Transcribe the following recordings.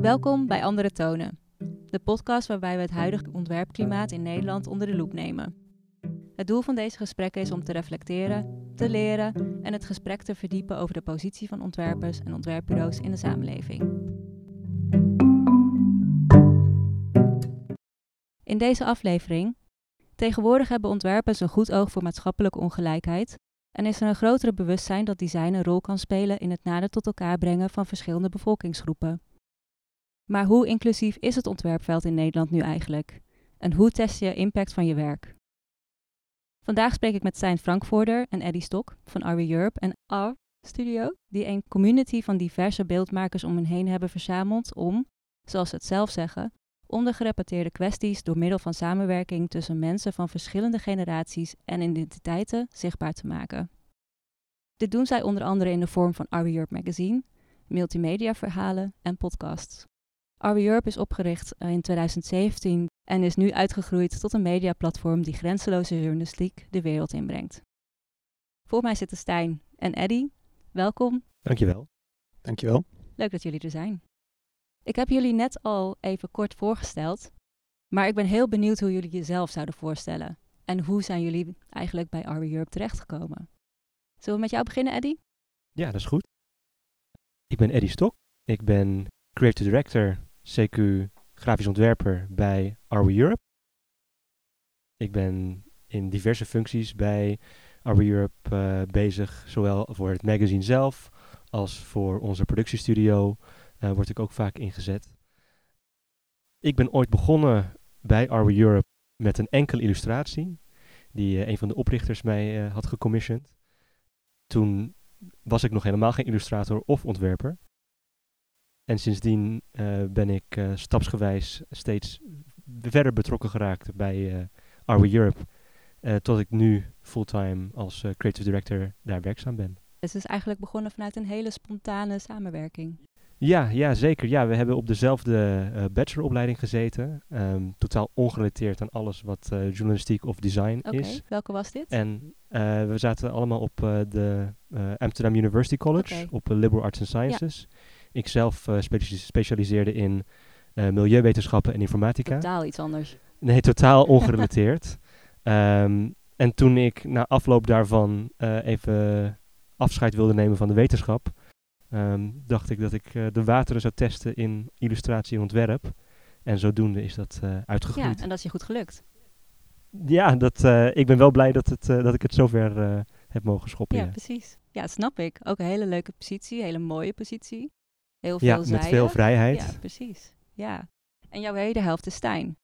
Welkom bij Andere Tonen, de podcast waarbij we het huidige ontwerpklimaat in Nederland onder de loep nemen. Het doel van deze gesprekken is om te reflecteren, te leren en het gesprek te verdiepen over de positie van ontwerpers en ontwerpbureaus in de samenleving. In deze aflevering. Tegenwoordig hebben ontwerpers een goed oog voor maatschappelijke ongelijkheid en is er een grotere bewustzijn dat design een rol kan spelen in het nader tot elkaar brengen van verschillende bevolkingsgroepen. Maar hoe inclusief is het ontwerpveld in Nederland nu eigenlijk? En hoe test je impact van je werk? Vandaag spreek ik met Stijn Frankvoorder en Eddie Stok van Europe en R Studio, die een community van diverse beeldmakers om hen heen hebben verzameld om, zoals ze het zelf zeggen, ondergerepeteerde kwesties door middel van samenwerking tussen mensen van verschillende generaties en identiteiten zichtbaar te maken. Dit doen zij onder andere in de vorm van Are Europe Magazine, multimedia verhalen en podcasts. Are Europe is opgericht eh, in 2017 en is nu uitgegroeid tot een mediaplatform die grenzeloze journalistiek de wereld inbrengt. Voor mij zitten Stijn en Eddy. Welkom. Dankjewel. Dankjewel. Leuk dat jullie er zijn. Ik heb jullie net al even kort voorgesteld, maar ik ben heel benieuwd hoe jullie jezelf zouden voorstellen. En hoe zijn jullie eigenlijk bij Are Europe terechtgekomen? Zullen we met jou beginnen, Eddy? Ja, dat is goed. Ik ben Eddy Stok. Ik ben Creative Director CQ grafisch ontwerper bij Are Europe. Ik ben in diverse functies bij Are Europe uh, bezig, zowel voor het magazine zelf als voor onze productiestudio uh, word ik ook vaak ingezet. Ik ben ooit begonnen bij Are Europe met een enkele illustratie, die uh, een van de oprichters mij had gecommissioned. Toen was ik nog helemaal geen illustrator of ontwerper. En sindsdien uh, ben ik uh, stapsgewijs steeds verder betrokken geraakt bij Are We Europe. tot ik nu fulltime als creative director daar werkzaam ben. Het is eigenlijk begonnen vanuit een hele spontane samenwerking. Ja, ja zeker. Ja, we hebben op dezelfde bacheloropleiding gezeten. Um, totaal ongerelateerd aan alles wat journalistiek of design okay, is. welke was dit? En we zaten allemaal op de Amsterdam University College, okay. op Liberal Arts and Sciences. Ja. Ik zelf uh, specialiseerde in uh, milieuwetenschappen en informatica. Totaal iets anders. Nee, totaal ongerelateerd. um, en toen ik na afloop daarvan uh, even afscheid wilde nemen van de wetenschap, um, dacht ik dat ik de wateren zou testen in illustratie en ontwerp. En zodoende is dat uitgegroeid. Ja, en dat is je goed gelukt. Ja, dat, ik ben wel blij dat, het, dat ik het zover heb mogen schoppen. Ja, ja, precies. Ja, snap ik. Ook een hele leuke positie, hele mooie positie. Heel ja, veel met veel vrijheid. Ja, precies. Ja. En jouw wederhelft is Stijn.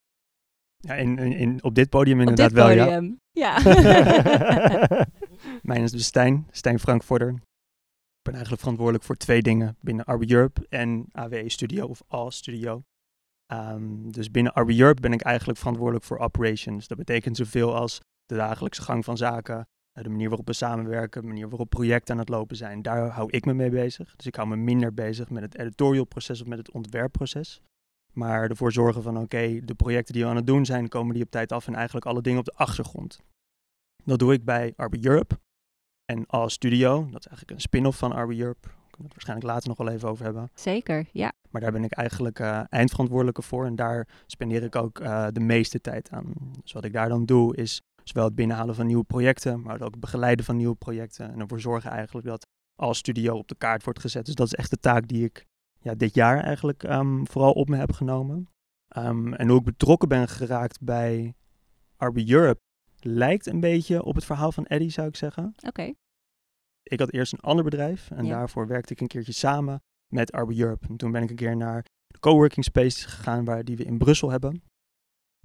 Ja, in, in, op dit podium inderdaad wel, podium. ja. ja. Mijn is dus Stijn, Stijn Frankvorder. Ik ben eigenlijk verantwoordelijk voor twee dingen binnen Arbe Europe en AWE Studio of All Studio. Um, dus binnen Arbe Europe ben ik eigenlijk verantwoordelijk voor operations. Dat betekent zoveel als de dagelijkse gang van zaken, de manier waarop we samenwerken, de manier waarop projecten aan het lopen zijn, daar hou ik me mee bezig. Dus ik hou me minder bezig met het editorial proces of met het ontwerpproces. Maar ervoor zorgen van oké, de projecten die we aan het doen zijn, komen die op tijd af en eigenlijk alle dingen op de achtergrond. Dat doe ik bij Arbe Europe en All Studio. Dat is eigenlijk een spin-off van Arbe Europe. Daar kunnen we het waarschijnlijk later nog wel even over hebben. Zeker, ja. Maar daar ben ik eigenlijk uh, eindverantwoordelijke voor en daar spendeer ik ook uh, de meeste tijd aan. Dus wat ik daar dan doe is Zowel het binnenhalen van nieuwe projecten, maar ook het begeleiden van nieuwe projecten. En ervoor zorgen eigenlijk dat als studio op de kaart wordt gezet. Dus dat is echt de taak die ik ja, dit jaar eigenlijk um, vooral op me heb genomen. Um, en hoe ik betrokken ben geraakt bij Arby Europe lijkt een beetje op het verhaal van Eddie, zou ik zeggen. Oké. Okay. Ik had eerst een ander bedrijf en ja. daarvoor werkte ik een keertje samen met Arby Europe. En toen ben ik een keer naar de coworking space gegaan waar die we in Brussel hebben.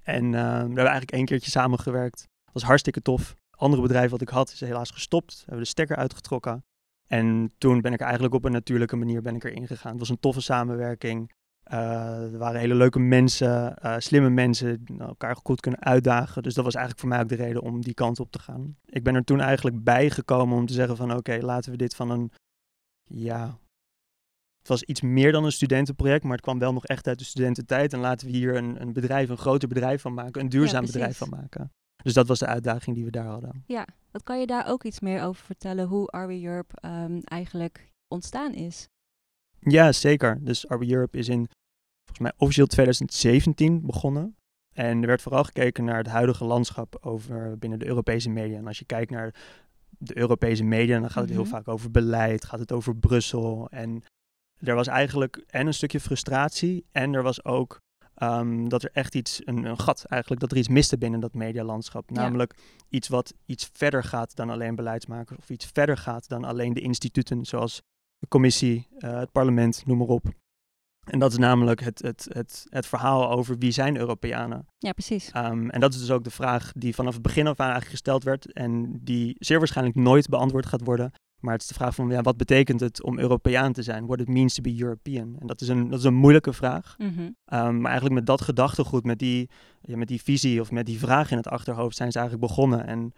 En uh, daar hebben we eigenlijk één keertje samengewerkt was hartstikke tof. Andere bedrijf wat ik had is helaas gestopt. We hebben de stekker uitgetrokken. En toen ben ik eigenlijk op een natuurlijke manier ben ik erin gegaan. Het was een toffe samenwerking. Uh, er waren hele leuke mensen, uh, slimme mensen, die elkaar goed kunnen uitdagen. Dus dat was eigenlijk voor mij ook de reden om die kant op te gaan. Ik ben er toen eigenlijk bij gekomen om te zeggen van oké, laten we dit van een, ja, het was iets meer dan een studentenproject, maar het kwam wel nog echt uit de studententijd. En laten we hier een, een bedrijf, een groter bedrijf van maken, een duurzaam ja, bedrijf van maken. Dus dat was de uitdaging die we daar hadden. Ja, wat kan je daar ook iets meer over vertellen hoe Are Europe um, eigenlijk ontstaan is? Ja, zeker. Dus Are Europe is in volgens mij officieel 2017 begonnen. En er werd vooral gekeken naar het huidige landschap over binnen de Europese media. En als je kijkt naar de Europese media, dan gaat het heel Mhm. vaak over beleid, gaat het over Brussel. En er was eigenlijk en een stukje frustratie en er was ook ehm, dat er echt iets, een, een gat eigenlijk, dat er iets miste binnen dat medialandschap. Ja. Namelijk iets wat iets verder gaat dan alleen beleidsmakers of iets verder gaat dan alleen de instituten zoals de commissie, eh, het parlement, noem maar op. En dat is namelijk het, het, het, het verhaal over wie zijn Europeanen. Ja, precies. Ehm, en dat is dus ook de vraag die vanaf het begin af aan eigenlijk gesteld werd en die zeer waarschijnlijk nooit beantwoord gaat worden. Maar het is de vraag van, ja, wat betekent het om Europeaan te zijn? What it means to be European. En dat is een, dat is een moeilijke vraag. Mhm. Ehm, maar eigenlijk met dat gedachtegoed, met die, ja, met die visie of met die vraag in het achterhoofd zijn ze eigenlijk begonnen. En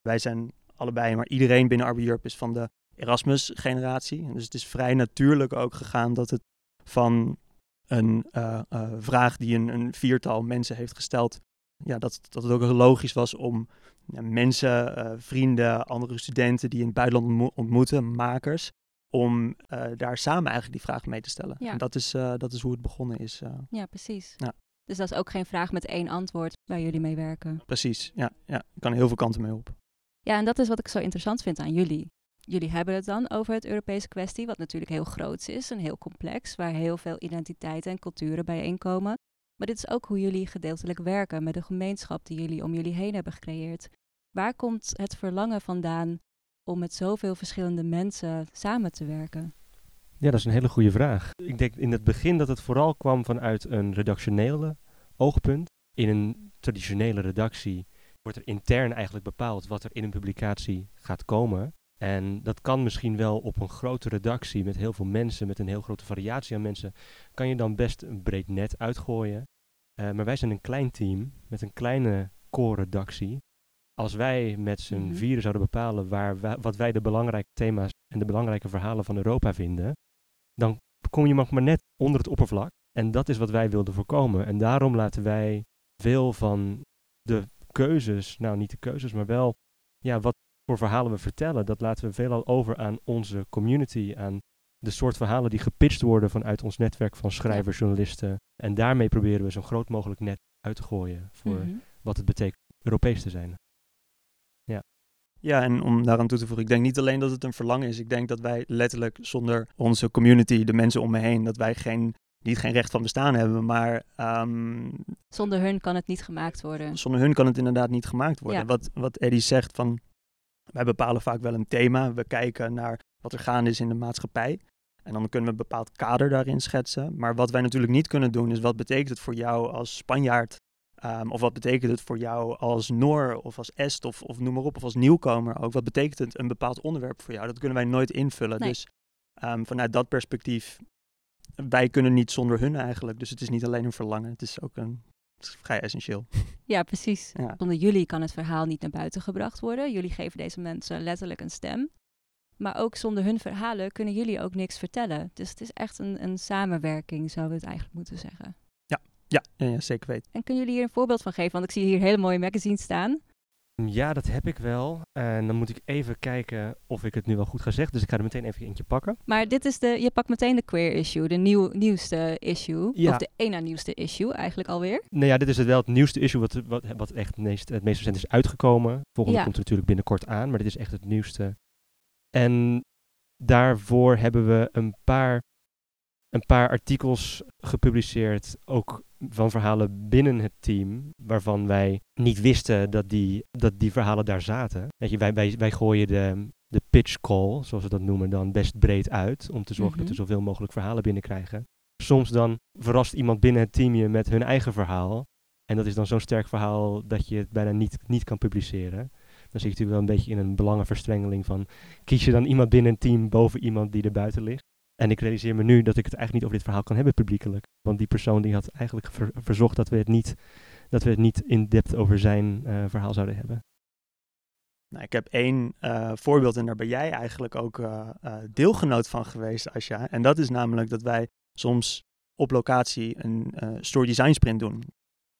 wij zijn allebei, maar iedereen binnen Arby Europe is van de Erasmus-generatie. En Dus het is vrij natuurlijk ook gegaan dat het van een eh, eh, vraag die een, een viertal mensen heeft gesteld, ja, dat, dat het ook logisch was om mensen, eh, vrienden, andere studenten die in het buitenland ontmo- ontmoeten, makers, om eh, daar samen eigenlijk die vraag mee te stellen. Ja. En dat is, eh, dat is hoe het begonnen is. Ja, precies. Ja. Dus dat is ook geen vraag met één antwoord waar jullie mee werken. precies, ja, ja. Ik kan heel veel kanten mee op. Ja, en dat is wat ik zo interessant vind aan jullie. Jullie hebben het dan over het Europese kwestie, wat natuurlijk heel groot is en heel complex, waar heel veel identiteiten en culturen bijeenkomen. Maar dit is ook hoe jullie gedeeltelijk werken met de gemeenschap die jullie om jullie heen hebben gecreëerd. Waar komt het verlangen vandaan om met zoveel verschillende mensen samen te werken? Ja, dat is een hele goede vraag. Ik denk in het begin dat het vooral kwam vanuit een redactionele oogpunt. In een traditionele redactie wordt er intern eigenlijk bepaald wat er in een publicatie gaat komen. En dat kan misschien wel op een grote redactie met heel veel mensen, met een heel grote variatie aan mensen, kan je dan best een breed net uitgooien. Eh, maar wij zijn een klein team met een kleine core-redactie. Als wij met z'n Mhm. vieren zouden bepalen waar wat wij de belangrijke thema's en de belangrijke verhalen van Europa vinden, dan kom je maar net onder het oppervlak. En dat is wat wij wilden voorkomen. En daarom laten wij veel van de keuzes, nou niet de keuzes, maar wel ja, wat voor verhalen we vertellen, dat laten we veelal over aan onze community, aan de soort verhalen die gepitcht worden vanuit ons netwerk van schrijvers, journalisten. En daarmee proberen we zo'n groot mogelijk net uit te gooien voor Mhm. wat het betekent Europees te zijn. Ja, en om daaraan toe te voegen, ik denk niet alleen dat het een verlangen is. Ik denk dat wij letterlijk zonder onze community, de mensen om me heen, dat wij geen, niet geen recht van bestaan hebben. Maar ehm, Zonder hun kan het niet gemaakt worden. zonder hun kan het inderdaad niet gemaakt worden. Ja. Wat, wat Eddie zegt van, wij bepalen vaak wel een thema. We kijken naar wat er gaande is in de maatschappij. En dan kunnen we een bepaald kader daarin schetsen. Maar wat wij natuurlijk niet kunnen doen, is wat betekent het voor jou als Spanjaard? Ehm, of wat betekent het voor jou als Noor of als Est of, of noem maar op, of als nieuwkomer ook? Wat betekent het een bepaald onderwerp voor jou? Dat kunnen wij nooit invullen. Nee. Dus ehm, vanuit dat perspectief, wij kunnen niet zonder hun eigenlijk. Dus het is niet alleen een verlangen, het is ook een, is vrij essentieel. Ja, precies. Ja. Zonder jullie kan het verhaal niet naar buiten gebracht worden. Jullie geven deze mensen letterlijk een stem. Maar ook zonder hun verhalen kunnen jullie ook niks vertellen. Dus het is echt een, een samenwerking, zouden we het eigenlijk moeten zeggen. Ja, ja, ja, zeker weten. En kunnen jullie hier een voorbeeld van geven? Want ik zie hier hele mooie magazines staan. Ja, dat heb ik wel. En dan moet ik even kijken of ik het nu wel goed ga zeggen. Dus ik ga er meteen even eentje pakken. Maar dit is de, je pakt meteen de queer issue, de nieuw, nieuwste issue. Ja. Of de één na nieuwste issue eigenlijk alweer. Nou ja, dit is het wel het nieuwste issue wat, wat, wat echt het meest, het meest recent is uitgekomen. Volgende Ja. komt er natuurlijk binnenkort aan, maar dit is echt het nieuwste. En daarvoor hebben we een paar, een paar artikels gepubliceerd, ook van verhalen binnen het team, waarvan wij niet wisten dat die, dat die verhalen daar zaten. Weet je, wij, wij, wij gooien de, de pitch call, zoals we dat noemen, dan best breed uit, om te zorgen dat we Mhm. zoveel mogelijk verhalen binnenkrijgen. Soms dan verrast iemand binnen het team je met hun eigen verhaal. En dat is dan zo'n sterk verhaal dat je het bijna niet, niet kan publiceren. Dan zit je natuurlijk wel een beetje in een belangenverstrengeling van... kies je dan iemand binnen een team boven iemand die er buiten ligt? En ik realiseer me nu dat ik het eigenlijk niet over dit verhaal kan hebben publiekelijk. Want die persoon die had eigenlijk ver- verzocht dat we het niet, dat we het niet in depth over zijn eh, verhaal zouden hebben. Nou, ik heb één eh, voorbeeld en daar ben jij eigenlijk ook eh, deelgenoot van geweest, Asja. En dat is namelijk dat wij soms op locatie een story design sprint doen.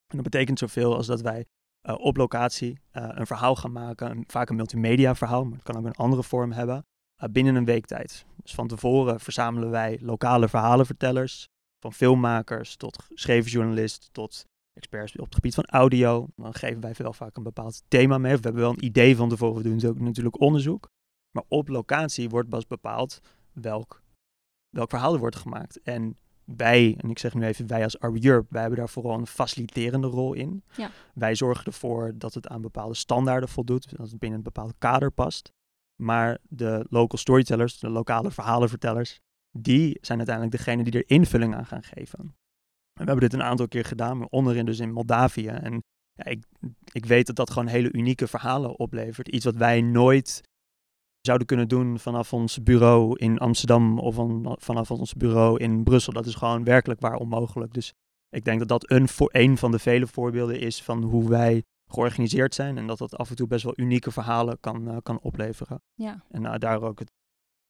En dat betekent zoveel als dat wij op locatie een verhaal gaan maken, een, vaak een multimedia verhaal, maar het kan ook een andere vorm hebben, binnen een week tijd. Dus van tevoren verzamelen wij lokale verhalenvertellers Van filmmakers tot geschreven journalist tot experts op het gebied van audio. Dan geven wij wel vaak een bepaald thema mee. Of we hebben wel een idee van tevoren. We doen ook natuurlijk onderzoek. Maar op locatie wordt pas bepaald welk, welk verhaal er wordt gemaakt. En wij, en ik zeg nu even wij als Arby Europe, wij hebben daar vooral een faciliterende rol in. Ja. Wij zorgen ervoor dat het aan bepaalde standaarden voldoet, dat het binnen een bepaald kader past. Maar de local storytellers, de lokale verhalenvertellers, die zijn uiteindelijk degene die er invulling aan gaan geven. En we hebben dit een aantal keer gedaan, onderin dus in Moldavië. En ja, ik, ik weet dat dat gewoon hele unieke verhalen oplevert. Iets wat wij nooit zouden kunnen doen vanaf ons bureau in Amsterdam of van, vanaf ons bureau in Brussel. Dat is gewoon werkelijk waar onmogelijk. Dus ik denk dat dat een, voor, een van de vele voorbeelden is van hoe wij georganiseerd zijn en dat dat af en toe best wel unieke verhalen kan, uh, kan opleveren. Ja. En uh, daar ook het,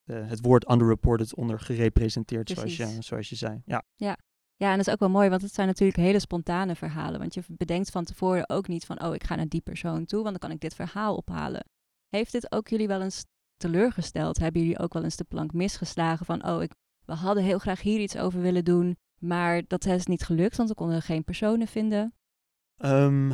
uh, het woord underreported onder gerepresenteerd, zoals je, zoals je zei. Ja. ja. Ja, en dat is ook wel mooi, want het zijn natuurlijk hele spontane verhalen. Want je bedenkt van tevoren ook niet van, oh, ik ga naar die persoon toe, want dan kan ik dit verhaal ophalen. Heeft dit ook jullie wel eens teleurgesteld? Hebben jullie ook wel eens de plank misgeslagen van, oh, ik, we hadden heel graag hier iets over willen doen, maar dat is niet gelukt, want we konden geen personen vinden? Um,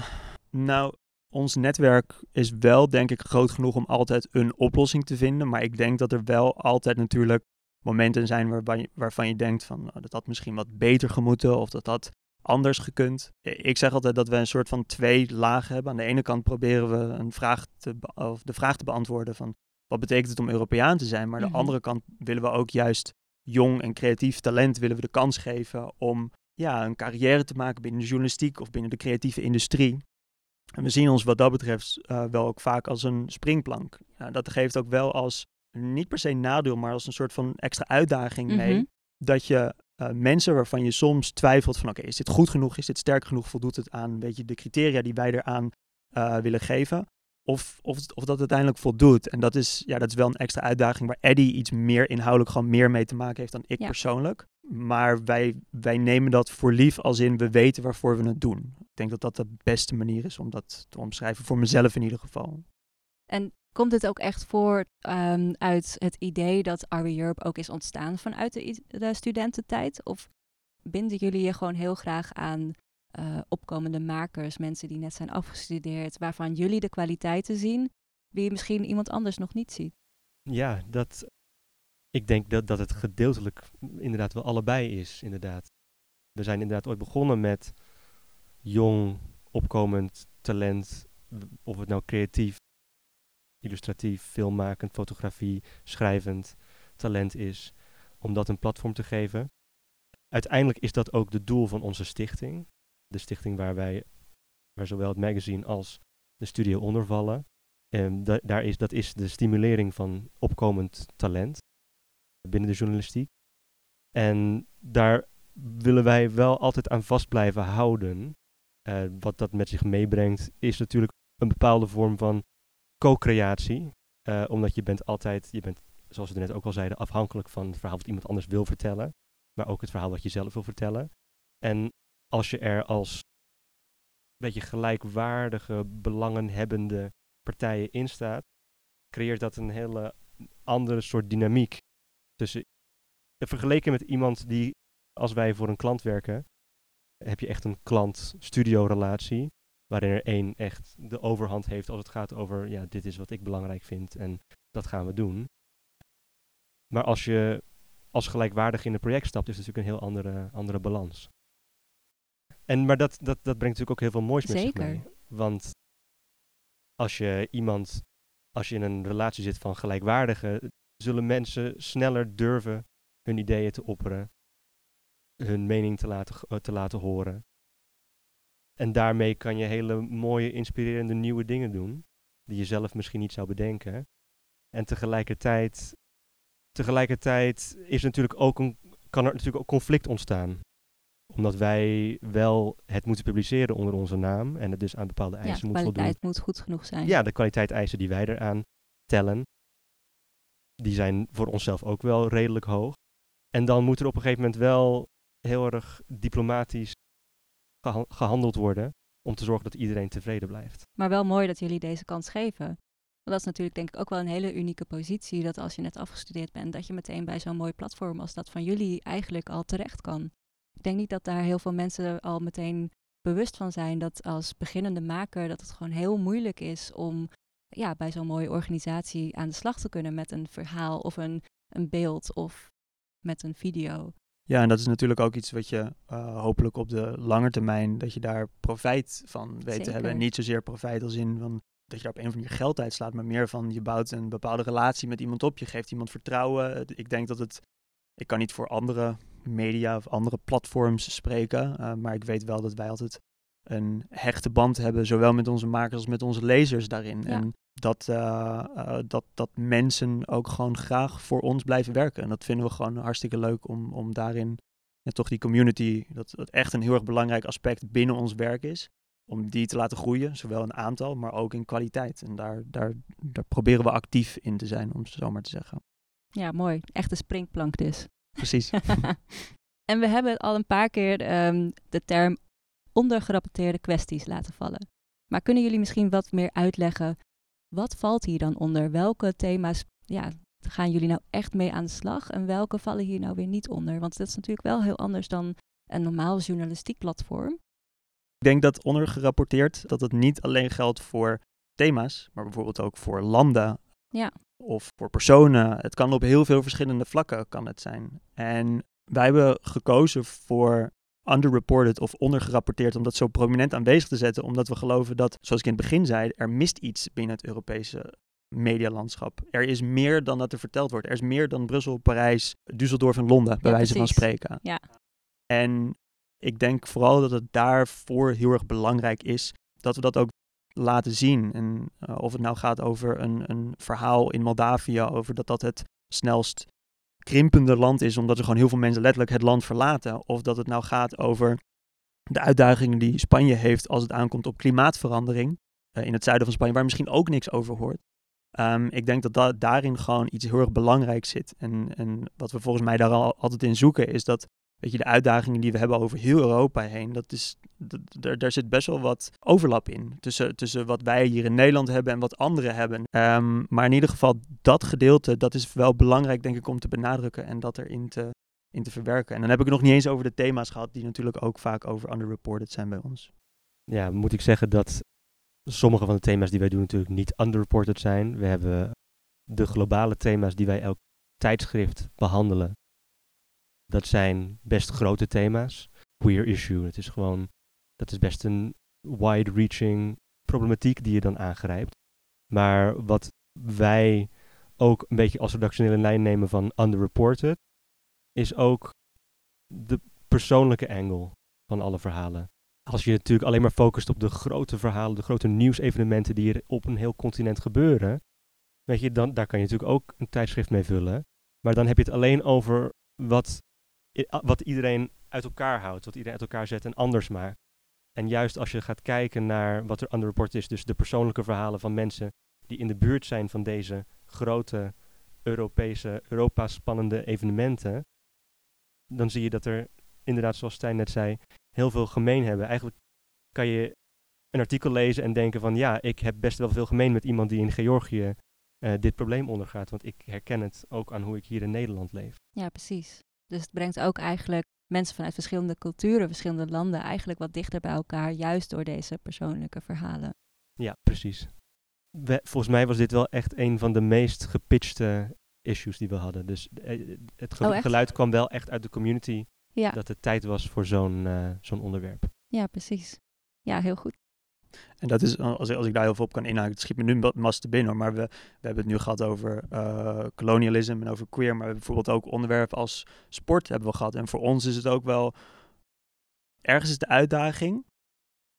nou, ons netwerk is wel, denk ik, groot genoeg om altijd een oplossing te vinden. Maar ik denk dat er wel altijd natuurlijk momenten zijn waarvan je, waarvan je denkt van nou, dat had misschien wat beter gemoeten of dat had anders gekund. Ik zeg altijd dat we een soort van twee lagen hebben. Aan de ene kant proberen we een vraag te of de vraag te beantwoorden van wat betekent het om Europeaan te zijn. Maar aan de Mhm. andere kant willen we ook juist jong en creatief talent willen we de kans geven om ja, een carrière te maken binnen de journalistiek of binnen de creatieve industrie. En we zien ons wat dat betreft uh, wel ook vaak als een springplank. Dat geeft ook wel als, niet per se nadeel, maar als een soort van extra uitdaging mee. Mhm. Dat je uh, mensen waarvan je soms twijfelt van oké, is dit goed genoeg, is dit sterk genoeg, voldoet het aan weet je, de criteria die wij eraan uh, willen geven. Of, of, of dat uiteindelijk voldoet. En dat is, ja, dat is wel een extra uitdaging waar Eddie iets meer inhoudelijk gewoon meer mee te maken heeft dan ik Ja. persoonlijk. Maar wij, wij nemen dat voor lief als in we weten waarvoor we het doen. Ik denk dat dat de beste manier is om dat te omschrijven, voor mezelf in ieder geval. En komt dit ook echt voort um, uit het idee dat Arby Europe ook is ontstaan vanuit de, de, studententijd? Of binden jullie je gewoon heel graag aan uh, opkomende makers, mensen die net zijn afgestudeerd, waarvan jullie de kwaliteiten zien, die misschien iemand anders nog niet ziet? Ja, dat, ik denk dat, dat het gedeeltelijk inderdaad wel allebei is, inderdaad. We zijn inderdaad ooit begonnen met jong, opkomend talent, of het nou creatief, illustratief, filmmakend, fotografie, schrijvend talent is, om dat een platform te geven. Uiteindelijk is dat ook de doel van onze stichting. De stichting waar wij, waar zowel het magazine als de studio onder vallen. En da daar is, dat is de stimulering van opkomend talent binnen de journalistiek. En daar willen wij wel altijd aan vast blijven houden. Uh, wat dat met zich meebrengt, is natuurlijk een bepaalde vorm van co-creatie. Uh, omdat je bent altijd, je bent, zoals we net ook al zeiden, afhankelijk van het verhaal wat iemand anders wil vertellen. Maar ook het verhaal wat je zelf wil vertellen. En als je er als een beetje gelijkwaardige, belangenhebbende partijen in staat, creëert dat een hele andere soort dynamiek. Tussen, vergeleken met iemand die, als wij voor een klant werken, heb je echt een klant-studio relatie. Waarin er één echt de overhand heeft als het gaat over, ja, dit is wat ik belangrijk vind en dat gaan we doen. Maar als je als gelijkwaardig in een project stapt, is het natuurlijk een heel andere, andere balans. En, maar dat, dat, dat brengt natuurlijk ook heel veel moois met Zeker. zich mee. Want als je iemand, als je in een relatie zit van gelijkwaardigen, zullen mensen sneller durven hun ideeën te opperen, hun mening te laten, uh, te laten horen. En daarmee kan je hele mooie, inspirerende nieuwe dingen doen, die je zelf misschien niet zou bedenken. En tegelijkertijd, tegelijkertijd is natuurlijk ook een, kan er natuurlijk ook conflict ontstaan. Omdat wij wel het moeten publiceren onder onze naam en het dus aan bepaalde eisen ja, de moet voldoen. kwaliteit moet goed genoeg zijn. Ja, de kwaliteitseisen die wij eraan tellen, die zijn voor onszelf ook wel redelijk hoog. En dan moet er op een gegeven moment wel heel erg diplomatisch geha gehandeld worden om te zorgen dat iedereen tevreden blijft. Maar wel mooi dat jullie deze kans geven. Want dat is natuurlijk denk ik ook wel een hele unieke positie, dat als je net afgestudeerd bent, dat je meteen bij zo'n mooi platform als dat van jullie eigenlijk al terecht kan. Ik denk niet dat daar heel veel mensen al meteen bewust van zijn dat als beginnende maker dat het gewoon heel moeilijk is om ja, bij zo'n mooie organisatie aan de slag te kunnen met een verhaal of een, een beeld of met een video. Ja, en dat is natuurlijk ook iets wat je uh, hopelijk op de lange termijn, dat je daar profijt van weet te hebben. En niet zozeer profijt als in van dat je daar op een of andere geld uitslaat, maar meer van je bouwt een bepaalde relatie met iemand op. Je geeft iemand vertrouwen. Ik denk dat het, ik kan niet voor andere media of andere platforms spreken, uh, maar ik weet wel dat wij altijd een hechte band hebben, zowel met onze makers als met onze lezers daarin. En dat, uh, uh, dat, dat mensen ook gewoon graag voor ons blijven werken. En dat vinden we gewoon hartstikke leuk om, om daarin en toch die community, dat, dat echt een heel erg belangrijk aspect binnen ons werk is, om die te laten groeien, zowel in aantal, maar ook in kwaliteit. En daar, daar, daar proberen we actief in te zijn, om het zo maar te zeggen. Ja, mooi. Echt een springplank dus. Precies. en we hebben al een paar keer um, de term ondergerapporteerde kwesties laten vallen. Maar kunnen jullie misschien wat meer uitleggen, wat valt hier dan onder? Welke thema's ja, gaan jullie nou echt mee aan de slag en welke vallen hier nou weer niet onder? Want dat is natuurlijk wel heel anders dan een normaal journalistiek platform. Ik denk dat ondergerapporteerd dat het niet alleen geldt voor thema's, maar bijvoorbeeld ook voor landen ja. of voor personen. Het kan op heel veel verschillende vlakken kan het zijn. En wij hebben gekozen voor underreported of ondergerapporteerd om dat zo prominent aanwezig te zetten, omdat we geloven dat, zoals ik in het begin zei, er mist iets binnen het Europese medialandschap. Er is meer dan dat er verteld wordt. Er is meer dan Brussel, Parijs, Düsseldorf en Londen, bij wijze van spreken. Ja. En ik denk vooral dat het daarvoor heel erg belangrijk is dat we dat ook laten zien. En uh, of het nou gaat over een, een verhaal in Moldavië, over dat dat het snelst krimpende land is, omdat er gewoon heel veel mensen letterlijk het land verlaten. Of dat het nou gaat over de uitdagingen die Spanje heeft als het aankomt op klimaatverandering. Uh, in het zuiden van Spanje, waar misschien ook niks over hoort. Um, ik denk dat, dat daarin gewoon iets heel erg belangrijks zit. En, en wat we volgens mij daar al, altijd in zoeken, is dat weet je, de uitdagingen die we hebben over heel Europa heen, dat is, daar zit best wel wat overlap in. Tussen, tussen wat wij hier in Nederland hebben en wat anderen hebben. Um, maar in ieder geval, dat gedeelte, dat is wel belangrijk, denk ik, om te benadrukken en dat erin te, in te verwerken. En dan heb ik het nog niet eens over de thema's gehad, die natuurlijk ook vaak over underreported zijn bij ons. Ja, moet ik zeggen dat sommige van de thema's die wij doen natuurlijk niet underreported zijn. We hebben de globale thema's die wij elk tijdschrift behandelen dat zijn best grote thema's. Queer issue, het is gewoon, dat is best een wide-reaching problematiek die je dan aangrijpt. Maar wat wij ook een beetje als redactionele lijn nemen van underreported, is ook de persoonlijke angle van alle verhalen. Als je natuurlijk alleen maar focust op de grote verhalen, de grote nieuwsevenementen die er op een heel continent gebeuren, weet je, dan, daar kan je natuurlijk ook een tijdschrift mee vullen. Maar dan heb je het alleen over wat wat iedereen uit elkaar houdt, wat iedereen uit elkaar zet en anders maakt. En juist als je gaat kijken naar wat er underreport is, dus de persoonlijke verhalen van mensen die in de buurt zijn van deze grote Europese, Europa spannende evenementen, dan zie je dat er inderdaad, zoals Stijn net zei, heel veel gemeen hebben. Eigenlijk kan je een artikel lezen en denken van ja, ik heb best wel veel gemeen met iemand die in Georgië uh, dit probleem ondergaat, want ik herken het ook aan hoe ik hier in Nederland leef. Ja, precies. Dus het brengt ook eigenlijk mensen vanuit verschillende culturen, verschillende landen eigenlijk wat dichter bij elkaar, juist door deze persoonlijke verhalen. Ja, precies. volgens mij was dit wel echt een van de meest gepitchte issues die we hadden. Dus eh, het oh, geluid kwam wel echt uit de community ja. dat het tijd was voor zo'n uh, zo'n onderwerp. Ja, precies. Ja, heel goed. En dat is, als, als ik daar heel veel op kan inhaken, het schiet me nu mas te binnen. Maar we, we hebben het nu gehad over uh, colonialisme en over queer. Maar we hebben bijvoorbeeld ook onderwerpen als sport hebben we gehad. En voor ons is het ook wel, ergens is de uitdaging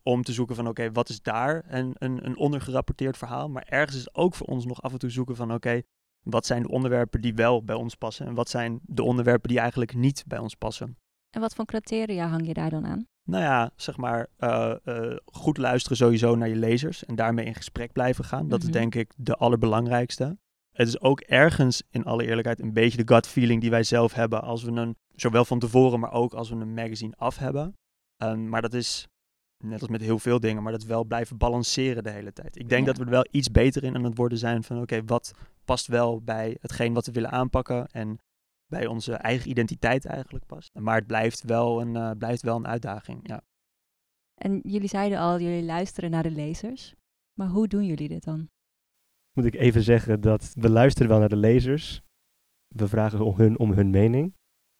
om te zoeken van oké, wat is daar een, een, een ondergerapporteerd verhaal. Maar ergens is het ook voor ons nog af en toe zoeken van oké, wat zijn de onderwerpen die wel bij ons passen? En wat zijn de onderwerpen die eigenlijk niet bij ons passen? En wat voor criteria hang je daar dan aan? Nou ja, zeg maar, uh, uh, goed luisteren sowieso naar je lezers en daarmee in gesprek blijven gaan. Dat is mhm. denk ik de allerbelangrijkste. Het is ook ergens, in alle eerlijkheid, een beetje de gut feeling die wij zelf hebben als we een, zowel van tevoren, maar ook als we een magazine af hebben. Um, maar dat is, net als met heel veel dingen, maar dat wel blijven balanceren de hele tijd. Ik denk dat we er wel iets beter in aan het worden zijn van, oké, wat past wel bij hetgeen wat we willen aanpakken en bij onze eigen identiteit eigenlijk past. Maar het blijft wel een, blijft wel een uitdaging, ja. En jullie zeiden al, jullie luisteren naar de lezers. Maar hoe doen jullie dit dan? Moet ik even zeggen dat we luisteren wel naar de lezers. We vragen om hun, om hun mening.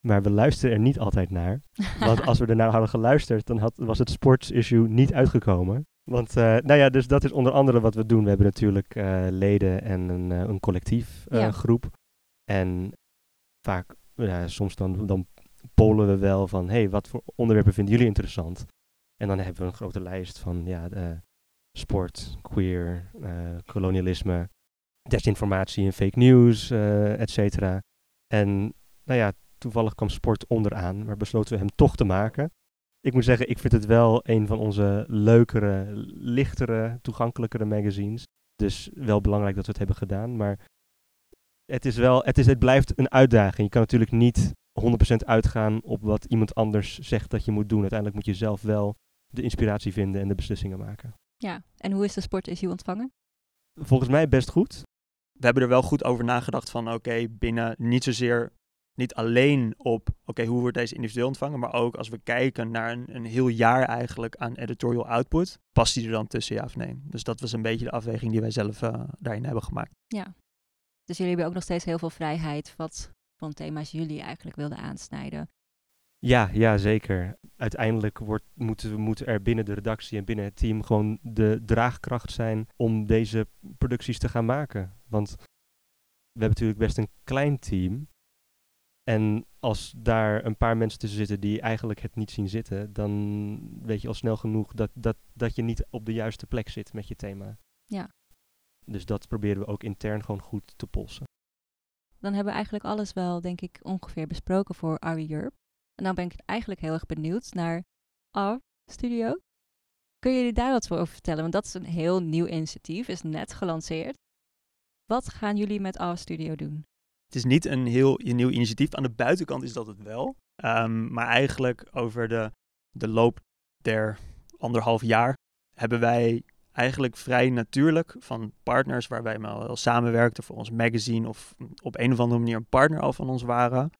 Maar we luisteren er niet altijd naar. Want als we er naar hadden geluisterd, dan had, was het sports-issue niet uitgekomen. Want, uh, nou ja, dus dat is onder andere wat we doen. We hebben natuurlijk uh, leden en een, uh, een collectief ja. groep. En vaak, soms dan, dan polen we wel van, hey, wat voor onderwerpen vinden jullie interessant? En dan hebben we een grote lijst van, ja, sport, queer, kolonialisme, desinformatie en fake news, et cetera. En, nou ja, toevallig kwam sport onderaan, maar besloten we hem toch te maken. Ik moet zeggen, ik vind het wel een van onze leukere, lichtere, toegankelijkere magazines. Dus wel belangrijk dat we het hebben gedaan. Maar het, is wel, het, is, het blijft een uitdaging. Je kan natuurlijk niet 100% uitgaan op wat iemand anders zegt dat je moet doen. Uiteindelijk moet je zelf wel de inspiratie vinden en de beslissingen maken. Ja, en hoe is de sportissue ontvangen? Volgens mij best goed. We hebben er wel goed over nagedacht van oké, binnen niet zozeer niet alleen op, oké, hoe wordt deze individueel ontvangen, maar ook als we kijken naar een, een heel jaar eigenlijk aan editorial output, past die er dan tussen, ja of nee? Dus dat was een beetje de afweging die wij zelf uh, daarin hebben gemaakt. Ja, dus jullie hebben ook nog steeds heel veel vrijheid wat van thema's jullie eigenlijk wilden aansnijden. Ja, ja, zeker. Uiteindelijk wordt, moeten, moeten er binnen de redactie en binnen het team gewoon de draagkracht zijn om deze producties te gaan maken. Want we hebben natuurlijk best een klein team, en als daar een paar mensen tussen zitten die eigenlijk het niet zien zitten, dan weet je al snel genoeg dat, dat, dat je niet op de juiste plek zit met je thema. Ja. Dus dat proberen we ook intern gewoon goed te polsen. Dan hebben we eigenlijk alles wel, denk ik, ongeveer besproken voor Ari Europe. En dan ben ik eigenlijk heel erg benieuwd naar R Studio. Kun je jullie daar wat voor over vertellen? Want dat is een heel nieuw initiatief, is net gelanceerd. Wat gaan jullie met R Studio doen? Het is niet een heel nieuw initiatief. Aan de buitenkant is dat het wel. Um, maar eigenlijk over de, de loop der anderhalf jaar hebben wij eigenlijk vrij natuurlijk van partners waar wij al samenwerkten voor ons magazine of op een of andere manier een partner al van ons waren.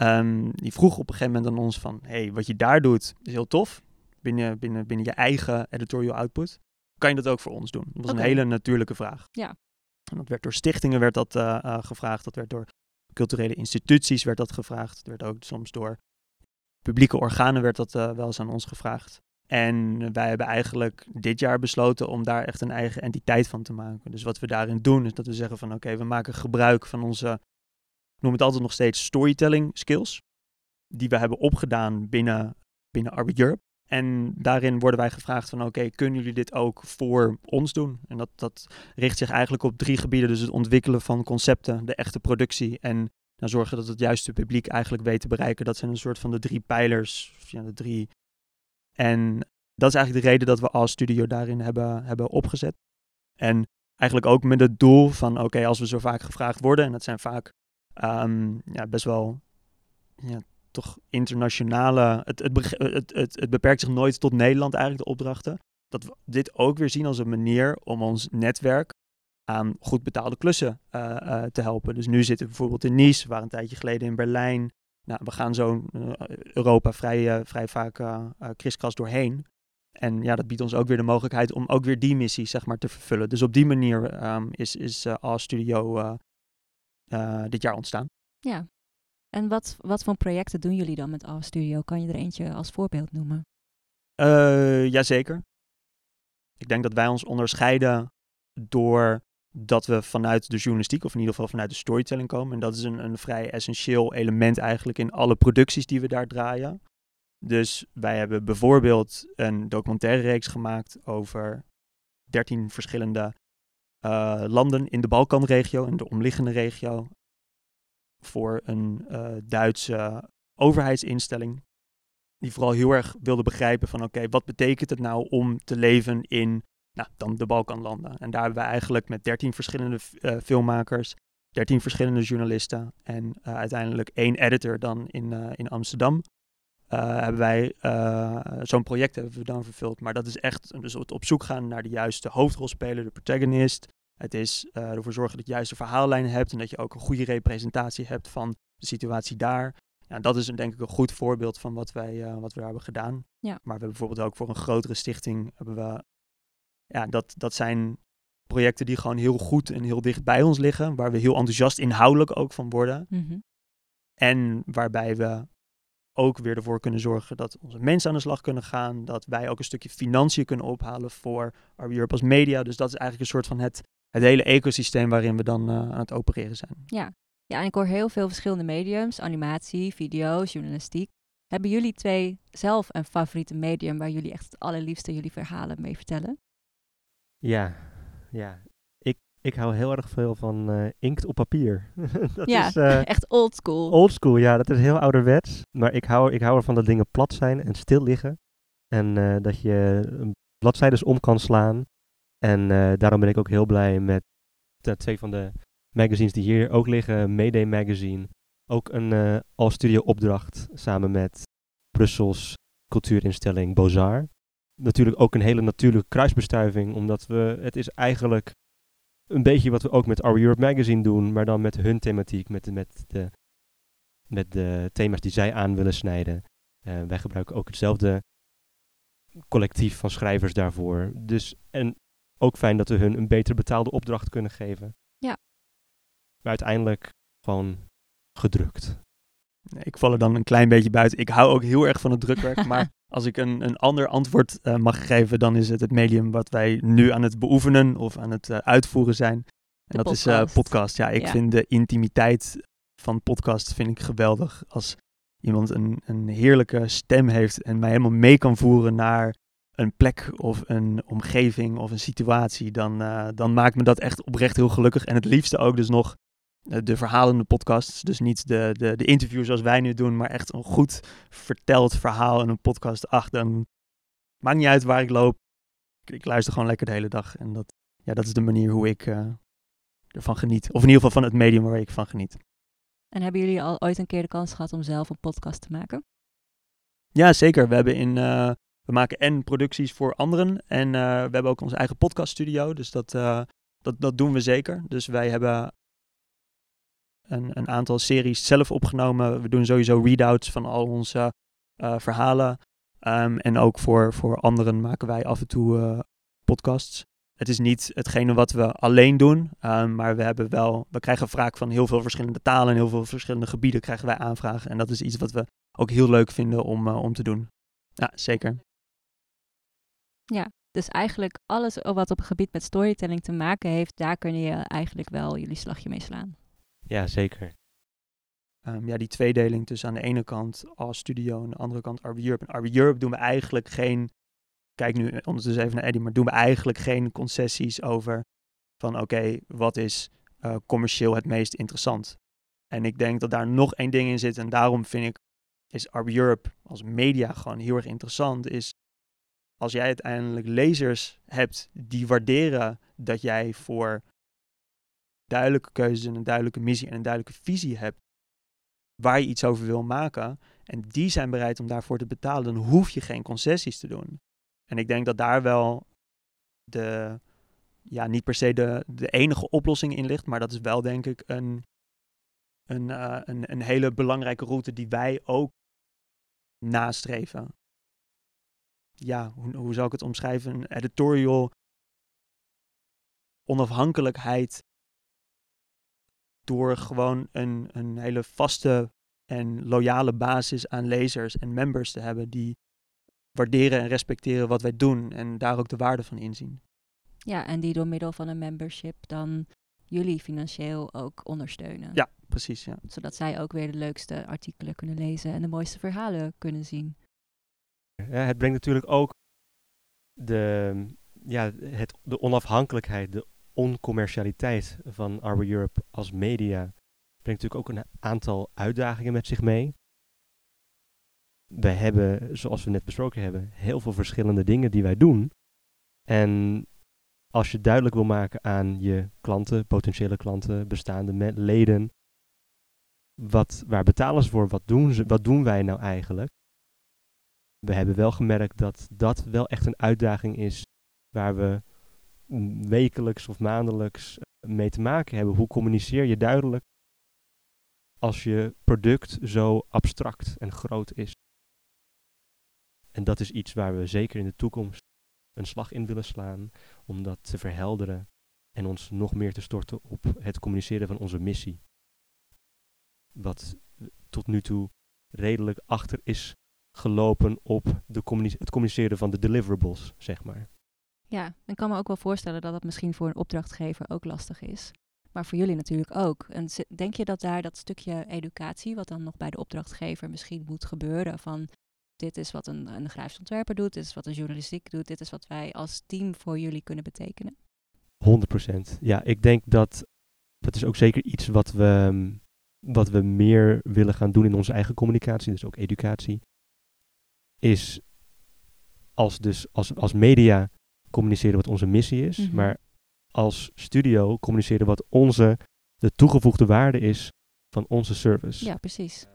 Um, die vroeg op een gegeven moment aan ons van, hey, wat je daar doet is heel tof, binnen, binnen, binnen je eigen editorial output. Kan je dat ook voor ons doen? Dat was een hele natuurlijke vraag. Ja. En dat werd door stichtingen werd dat, uh, uh, gevraagd, dat werd door culturele instituties werd dat gevraagd. Het werd ook soms door publieke organen werd dat uh, wel eens aan ons gevraagd. En wij hebben eigenlijk dit jaar besloten om daar echt een eigen entiteit van te maken. Dus wat we daarin doen is dat we zeggen van oké, we maken gebruik van onze, noem het altijd nog steeds storytelling skills. Die we hebben opgedaan binnen, binnen Arbit Europe. En daarin worden wij gevraagd van oké, kunnen jullie dit ook voor ons doen? En dat, dat richt zich eigenlijk op drie gebieden. Dus het ontwikkelen van concepten, de echte productie en nou, zorgen dat het juiste publiek eigenlijk weet te bereiken. Dat zijn een soort van de drie pijlers. Ja, de drie. En dat is eigenlijk de reden dat we als studio daarin hebben, hebben opgezet. En eigenlijk ook met het doel van oké, als we zo vaak gevraagd worden, en dat zijn vaak um, ja, best wel ja, toch internationale. Het, het, het, het, beperkt zich nooit tot Nederland eigenlijk, de opdrachten. Dat we dit ook weer zien als een manier om ons netwerk aan goed betaalde klussen uh, uh, te helpen. Dus nu zitten we bijvoorbeeld in Nice, we waren een tijdje geleden in Berlijn. Nou, we gaan zo uh, Europa vrij, vrij vaak kriskras doorheen. En ja, dat biedt ons ook weer de mogelijkheid om ook weer die missie zeg maar, te vervullen. Dus op die manier um, is, is uh, Studio dit jaar ontstaan. Ja, en wat, wat voor projecten doen jullie dan met Our Studio? Kan je er eentje als voorbeeld noemen? Uh, jazeker. Ik denk dat wij ons onderscheiden door dat we vanuit de journalistiek, of in ieder geval vanuit de storytelling komen. En dat is een, een vrij essentieel element eigenlijk in alle producties die we daar draaien. Dus wij hebben bijvoorbeeld een documentaire reeks gemaakt over 13 verschillende uh, landen in de Balkanregio en de omliggende regio voor een uh, Duitse overheidsinstelling. Die vooral heel erg wilde begrijpen van oké, wat betekent het nou om te leven in nou, dan de Balkanlanden. En daar hebben we eigenlijk met 13 verschillende uh, filmmakers, 13 verschillende journalisten en uh, uiteindelijk één editor dan in, in Amsterdam. hebben wij zo'n project hebben we dan vervuld. Maar dat is echt dus op zoek gaan naar de juiste hoofdrolspeler, de protagonist, het is ervoor zorgen dat je juist een verhaallijn hebt en dat je ook een goede representatie hebt van de situatie daar. Ja, dat is een, denk ik een goed voorbeeld van wat wij, uh, wat we daar hebben gedaan. Ja. Maar we hebben bijvoorbeeld ook voor een grotere stichting hebben we, ja, dat, dat zijn projecten die gewoon heel goed en heel dicht bij ons liggen, waar we heel enthousiast inhoudelijk ook van worden. Mhm. En waarbij we ook weer ervoor kunnen zorgen dat onze mensen aan de slag kunnen gaan. Dat wij ook een stukje financiën kunnen ophalen voor Europe als media. Dus dat is eigenlijk een soort van het, het hele ecosysteem waarin we dan uh, aan het opereren zijn. Ja. ja, en ik hoor heel veel verschillende mediums. Animatie, video, journalistiek. Hebben jullie twee zelf een favoriete medium waar jullie echt het allerliefste jullie verhalen mee vertellen? Ja, ja. Ik, ik hou heel erg veel van uh, inkt op papier. dat ja, is, uh, echt old school. Old school, ja. Dat is heel ouderwets. Maar ik hou, ik hou ervan dat dingen plat zijn en stil liggen. En uh, dat je bladzijdes om kan slaan. En daarom ben ik ook heel blij met de twee van de magazines die hier ook liggen. Mayday Magazine. Ook een uh, al-studio opdracht samen met Brussels cultuurinstelling Bozar natuurlijk ook een hele natuurlijke kruisbestuiving, omdat we, het is eigenlijk een beetje wat we ook met Our Europe Magazine doen, maar dan met hun thematiek, met de, met de, met de thema's die zij aan willen snijden. Uh, wij gebruiken ook hetzelfde collectief van schrijvers daarvoor. Dus, en ook fijn dat we hun een beter betaalde opdracht kunnen geven. Ja. Maar uiteindelijk gewoon gedrukt. Ik val er dan een klein beetje buiten. Ik hou ook heel erg van het drukwerk, maar als ik een, een ander antwoord uh, mag geven, dan is het het medium wat wij nu aan het beoefenen of aan het uh, uitvoeren zijn. En de dat podcast. is uh, podcast. Ja, ik Ja. vind de intimiteit van podcast vind ik geweldig. Als iemand een, een heerlijke stem heeft en mij helemaal mee kan voeren naar een plek of een omgeving of een situatie, dan, eh, dan maakt me dat echt oprecht heel gelukkig. En het liefste ook dus nog eh, de verhalende podcasts. Dus niet de, de, de interviews zoals wij nu doen, maar echt een goed verteld verhaal in een podcast. Ach, dan maakt niet uit waar ik loop. Ik, ik luister gewoon lekker de hele dag. En dat, ja, dat is de manier hoe ik eh, ervan geniet. Of in ieder geval van het medium waar ik van geniet. En hebben jullie al ooit een keer de kans gehad om zelf een podcast te maken? Ja, zeker. We hebben in. eh, we maken en producties voor anderen. En eh, we hebben ook onze eigen podcaststudio. Dus dat, eh, dat, dat doen we zeker. Dus wij hebben een, een aantal series zelf opgenomen. We doen sowieso readouts van al onze eh, verhalen. Ehm, en ook voor, voor anderen maken wij af en toe eh, podcasts. Het is niet hetgene wat we alleen doen, ehm, maar we hebben wel, we krijgen vaak van heel veel verschillende talen en heel veel verschillende gebieden krijgen wij aanvragen. En dat is iets wat we ook heel leuk vinden om, eh, om te doen. Ja, zeker. Dus eigenlijk alles wat op het gebied met storytelling te maken heeft, daar kun je eigenlijk wel jullie slagje mee slaan. Ja, zeker. Ehm, ja, die tweedeling tussen aan de ene kant als studio en aan de andere kant Arby Europe. En Arby Europe doen we eigenlijk geen, kijk nu ondertussen even naar Eddie, maar doen we eigenlijk geen concessies over van oké, wat is eh, commercieel het meest interessant. En ik denk dat daar nog één ding in zit en daarom vind ik, is Arby Europe als media gewoon heel erg interessant, is als jij uiteindelijk lezers hebt die waarderen dat jij voor duidelijke keuzes en een duidelijke missie en een duidelijke visie hebt waar je iets over wil maken en die zijn bereid om daarvoor te betalen, dan hoef je geen concessies te doen. En ik denk dat daar wel de, ja, niet per se de, de enige oplossing in ligt, maar dat is wel denk ik een, een, eh, een, een hele belangrijke route die wij ook nastreven. Ja, hoe, hoe zou ik het omschrijven? Een editorial onafhankelijkheid door gewoon een, een hele vaste en loyale basis aan lezers en members te hebben die waarderen en respecteren wat wij doen en daar ook de waarde van inzien. Ja, en die door middel van een membership dan jullie financieel ook ondersteunen. Ja, precies. Ja. Zodat zij ook weer de leukste artikelen kunnen lezen en de mooiste verhalen kunnen zien. Ja, het brengt natuurlijk ook de, ja, het, de onafhankelijkheid, de oncommercialiteit van Arbor Europe als media. Brengt natuurlijk ook een aantal uitdagingen met zich mee. We hebben, zoals we net besproken hebben, heel veel verschillende dingen die wij doen. En als je duidelijk wil maken aan je klanten, potentiële klanten, bestaande leden, wat, waar betalen ze voor, wat doen, ze, wat doen wij nou eigenlijk? We hebben wel gemerkt dat dat wel echt een uitdaging is waar we wekelijks of maandelijks mee te maken hebben. Hoe communiceer je duidelijk als je product zo abstract en groot is. En dat is iets waar we zeker in de toekomst een slag in willen slaan om dat te verhelderen en ons nog meer te storten op het communiceren van onze missie. Wat tot nu toe redelijk achter is gelopen op de het communiceren van de deliverables, zeg maar. Ja, ik kan me ook wel voorstellen dat dat misschien voor een opdrachtgever ook lastig is. Maar voor jullie natuurlijk ook. En denk je dat daar dat stukje educatie, wat dan nog bij de opdrachtgever misschien moet gebeuren, van dit is wat een, een grafisch ontwerper doet, dit is wat een journalistiek doet, dit is wat wij als team voor jullie kunnen betekenen? 100%. Ja, ik denk dat dat is ook zeker iets wat we, wat we meer willen gaan doen in onze eigen communicatie, dus ook educatie. Is als, dus, als, als media communiceren wat onze missie is, mhm. maar als studio communiceren wat onze, de toegevoegde waarde is van onze service. Ja, precies.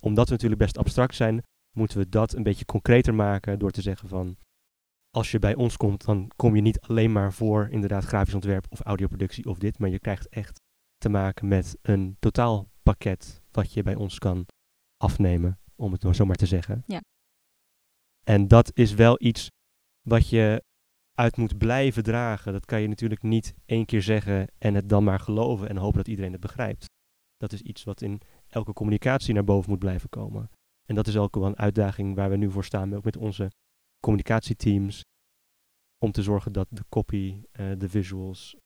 Omdat we natuurlijk best abstract zijn, moeten we dat een beetje concreter maken door te zeggen van, als je bij ons komt, dan kom je niet alleen maar voor inderdaad grafisch ontwerp of audioproductie of dit, maar je krijgt echt te maken met een totaalpakket wat je bij ons kan afnemen, om het zo maar te zeggen. Ja. En dat is wel iets wat je uit moet blijven dragen. Dat kan je natuurlijk niet één keer zeggen en het dan maar geloven en hopen dat iedereen het begrijpt. Dat is iets wat in elke communicatie naar boven moet blijven komen. En dat is ook wel een uitdaging waar we nu voor staan, ook met onze communicatieteams. Om te zorgen dat de copy, uh, de visuals,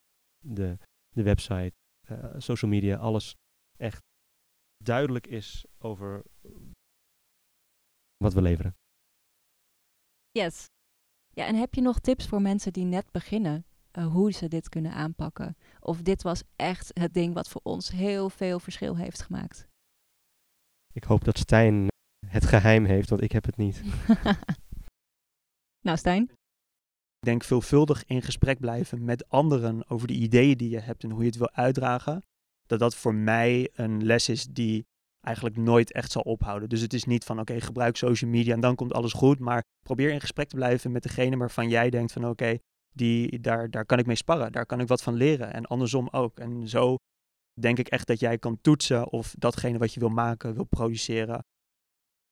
de, de website, uh, social media, alles echt duidelijk is over wat we leveren. Yes, ja, en heb je nog tips voor mensen die net beginnen? Uh, hoe ze dit kunnen aanpakken? Of dit was echt het ding wat voor ons heel veel verschil heeft gemaakt? Ik hoop dat Stijn het geheim heeft, want ik heb het niet. nou, Stijn? Ik denk veelvuldig in gesprek blijven met anderen over de ideeën die je hebt en hoe je het wil uitdragen. Dat dat voor mij een les is die eigenlijk nooit echt zal ophouden. Dus het is niet van oké, gebruik social media en dan komt alles goed. Maar probeer in gesprek te blijven met degene waarvan jij denkt van oké, die daar, daar kan ik mee sparren. Daar kan ik wat van leren. En andersom ook. En zo denk ik echt dat jij kan toetsen of datgene wat je wil maken, wil produceren.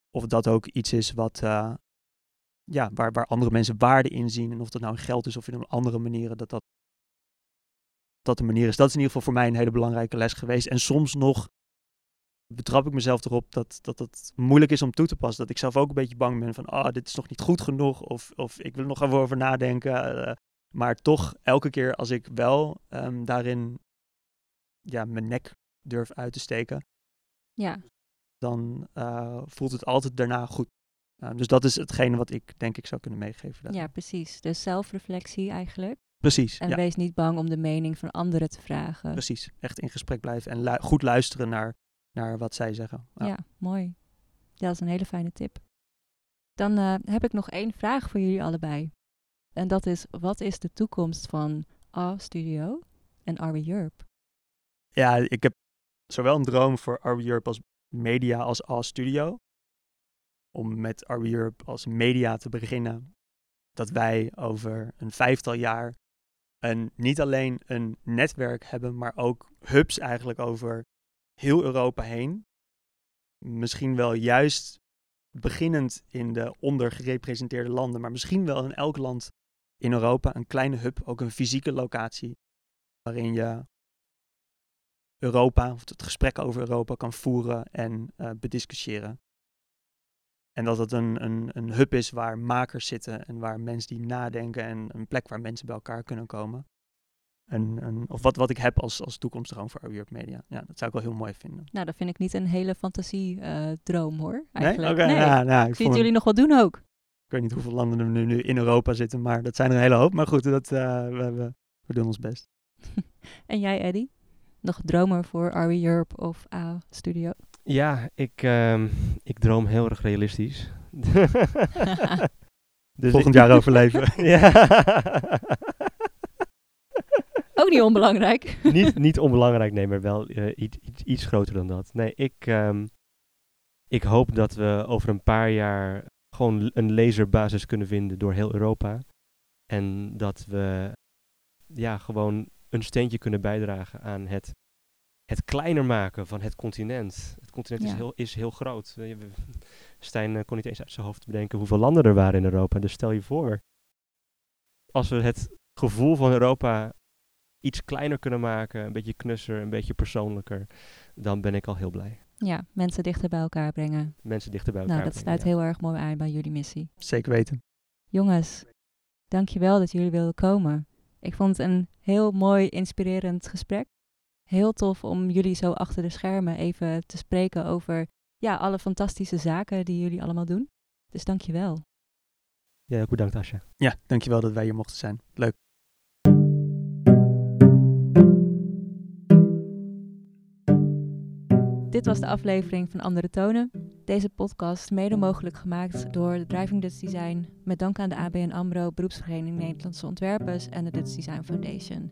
Of dat ook iets is wat, uh, ja, waar, waar andere mensen waarde in zien. En of dat nou geld is of in andere manieren, dat dat, dat de manier is. Dat is in ieder geval voor mij een hele belangrijke les geweest. En soms nog betrap ik mezelf erop dat, dat het moeilijk is om toe te passen. Dat ik zelf ook een beetje bang ben van, ah, dit is nog niet goed genoeg. Of, of ik wil er nog even over nadenken. Uh, maar toch, elke keer als ik wel um, daarin ja, mijn nek durf uit te steken, ja. dan uh, voelt het altijd daarna goed. Uh, dus dat is hetgene wat ik denk ik zou kunnen meegeven. Ja, precies. Dus zelfreflectie eigenlijk. Precies. En wees niet bang om de mening van anderen te vragen. Precies. Echt in gesprek blijven en lu goed luisteren naar naar wat zij zeggen. Ja, mooi. Ja, dat is een hele fijne tip. Dan uh, heb ik nog één vraag voor jullie allebei. En dat is, wat is de toekomst van A Studio en Arby Europe? Ja, ik heb zowel een droom voor Arby Europe als media als A Studio. Om met Arby Europe als media te beginnen. Dat wij over een vijftal jaar een, niet alleen een netwerk hebben, maar ook hubs eigenlijk over heel Europa heen. Misschien wel juist beginnend in de ondergerepresenteerde landen, maar misschien wel in elk land in Europa een kleine hub, ook een fysieke locatie, waarin je Europa, of het gesprek over Europa kan voeren en uh, bediscussiëren. En dat het een, een, een hub is waar makers zitten en waar mensen die nadenken en een plek waar mensen bij elkaar kunnen komen een, of wat, wat ik heb als, als toekomstdroom voor Europe Media. Ja, dat zou ik wel heel mooi vinden. Nou, dat vind ik niet een hele fantasie-droom uh, hoor. Eigenlijk. Nee? Okay, nee. nou, ik Zie jullie nog wat doen ook? Ik weet niet hoeveel landen er nu, nu in Europa zitten, maar dat zijn er een hele hoop. Maar goed, dat, uh, we, we, we, doen ons best. en jij, Eddie? Nog dromen voor RE Europe of A Studio? Ja, ik, uh, ik droom heel erg realistisch. dus Volgend jaar overleven. ja. Ook niet onbelangrijk. niet, niet onbelangrijk, nee, maar wel uh, iets, iets, iets, groter dan dat. Nee, ik, um, ik hoop dat we over een paar jaar gewoon een laserbasis kunnen vinden door heel Europa. En dat we ja, gewoon een steentje kunnen bijdragen aan het het kleiner maken van het continent. Het continent is, heel, is heel groot. Eh, Stijn eh, kon niet eens uit zijn hoofd bedenken hoeveel landen er waren in Europa. Dus stel je voor, als we het gevoel van Europa iets kleiner kunnen maken, een beetje knusser, een beetje persoonlijker, dan ben ik al heel blij. Ja, mensen dichter bij elkaar brengen. Mensen dichter bij elkaar. Nou, dat brengen, sluit ja. heel erg mooi aan bij jullie missie. Zeker weten. Jongens, dankjewel dat jullie wilden komen. Ik vond het een heel mooi, inspirerend gesprek. Heel tof om jullie zo achter de schermen even te spreken over ja, alle fantastische zaken die jullie allemaal doen. Dus dankjewel. Ja, ook bedankt Asja. Ja, dankjewel dat wij hier mochten zijn. Leuk. Dit was de aflevering van Andere Tonen. Deze podcast mede mogelijk gemaakt door Driving Dutch Design met dank aan de ABN AMRO, Beroepsvereniging Nederlandse Ontwerpers en de Dutch Design Foundation.